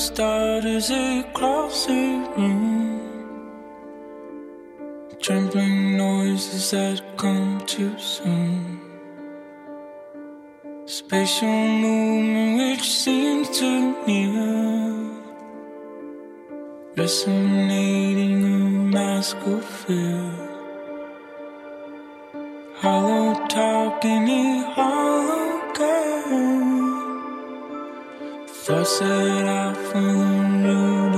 Start as it crosses room. Trembling noises that come too soon. Spatial movement which seems too near. Resonating a mask of fear. Toss set out for the new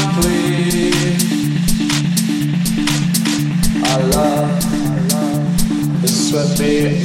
complete. Our love has swept me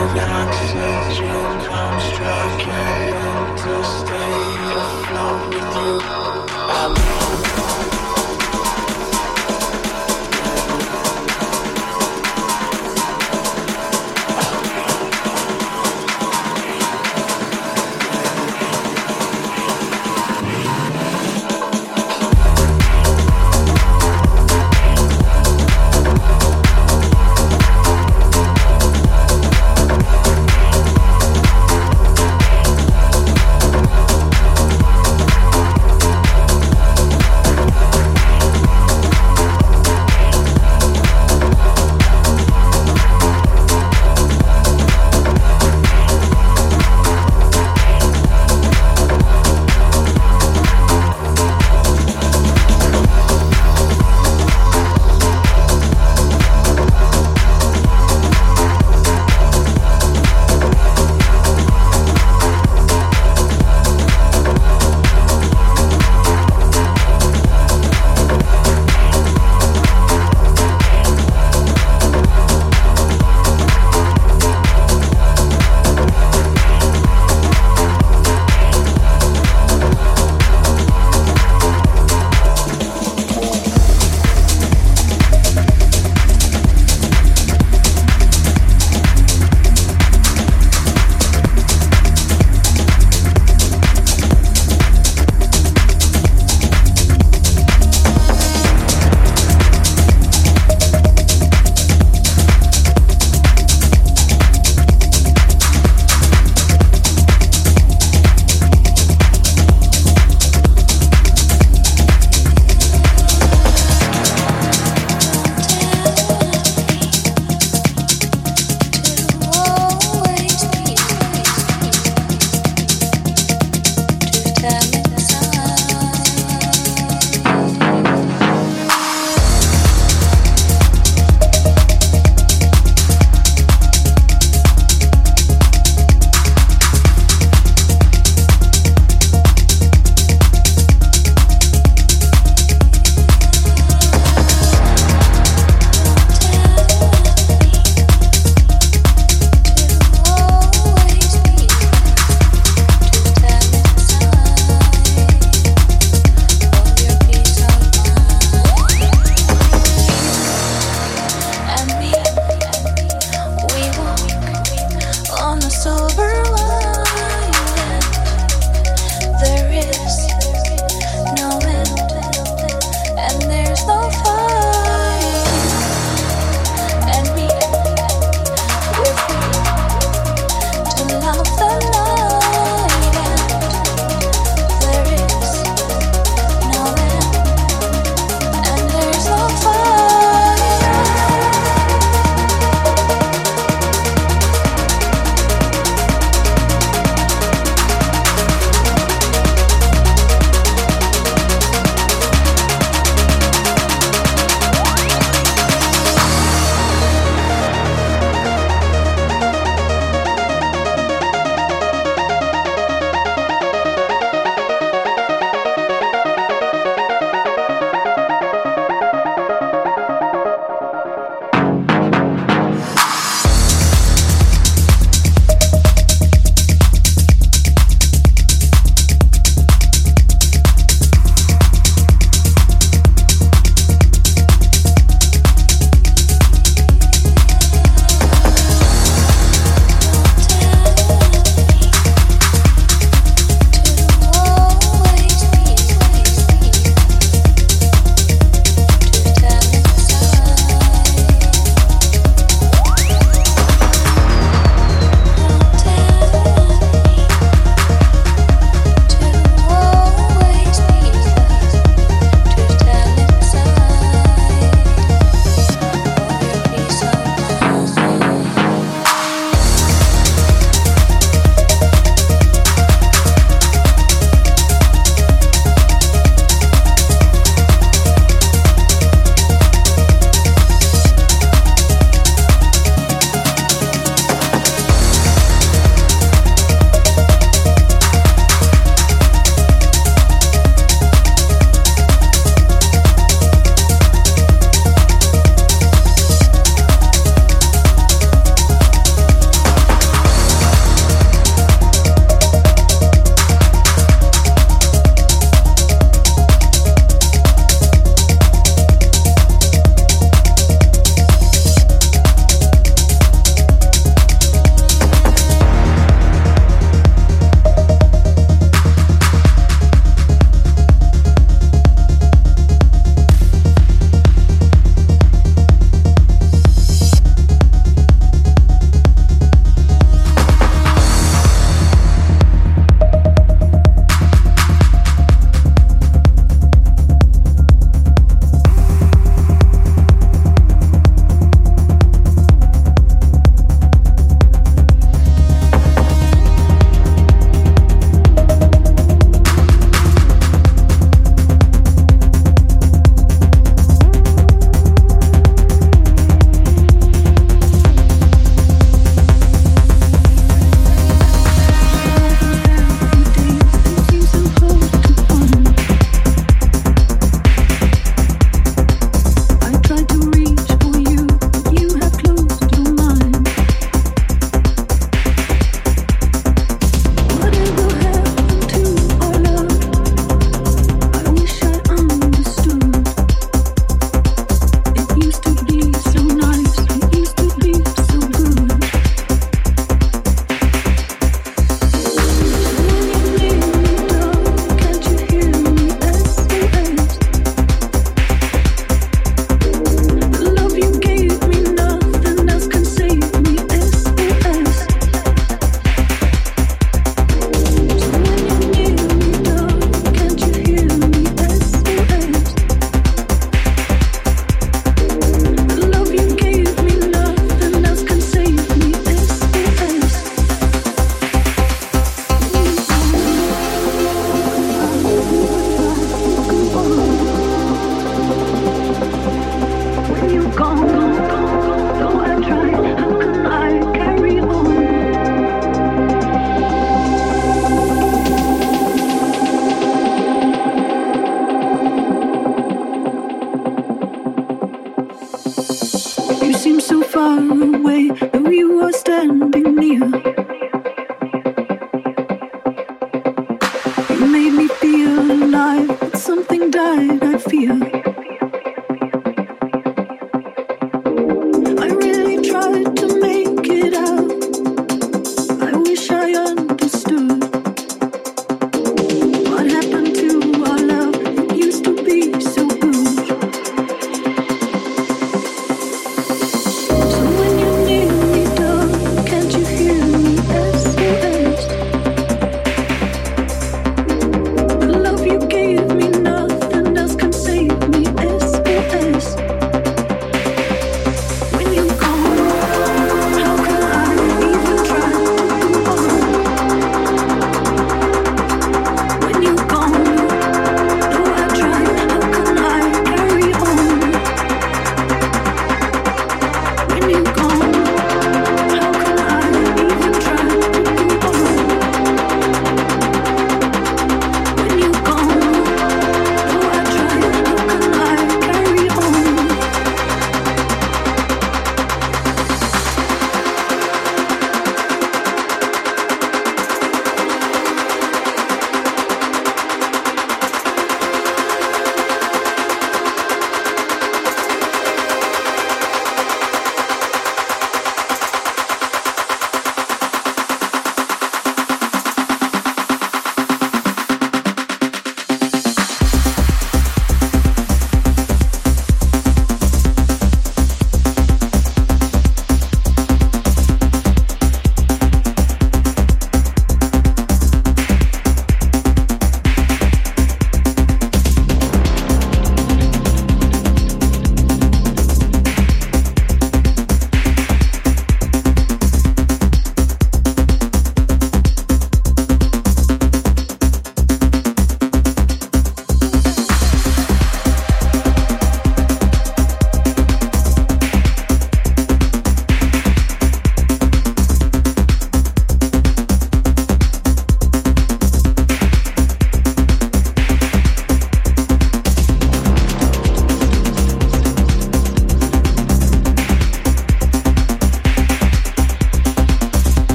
Constructed to stay afloat with you.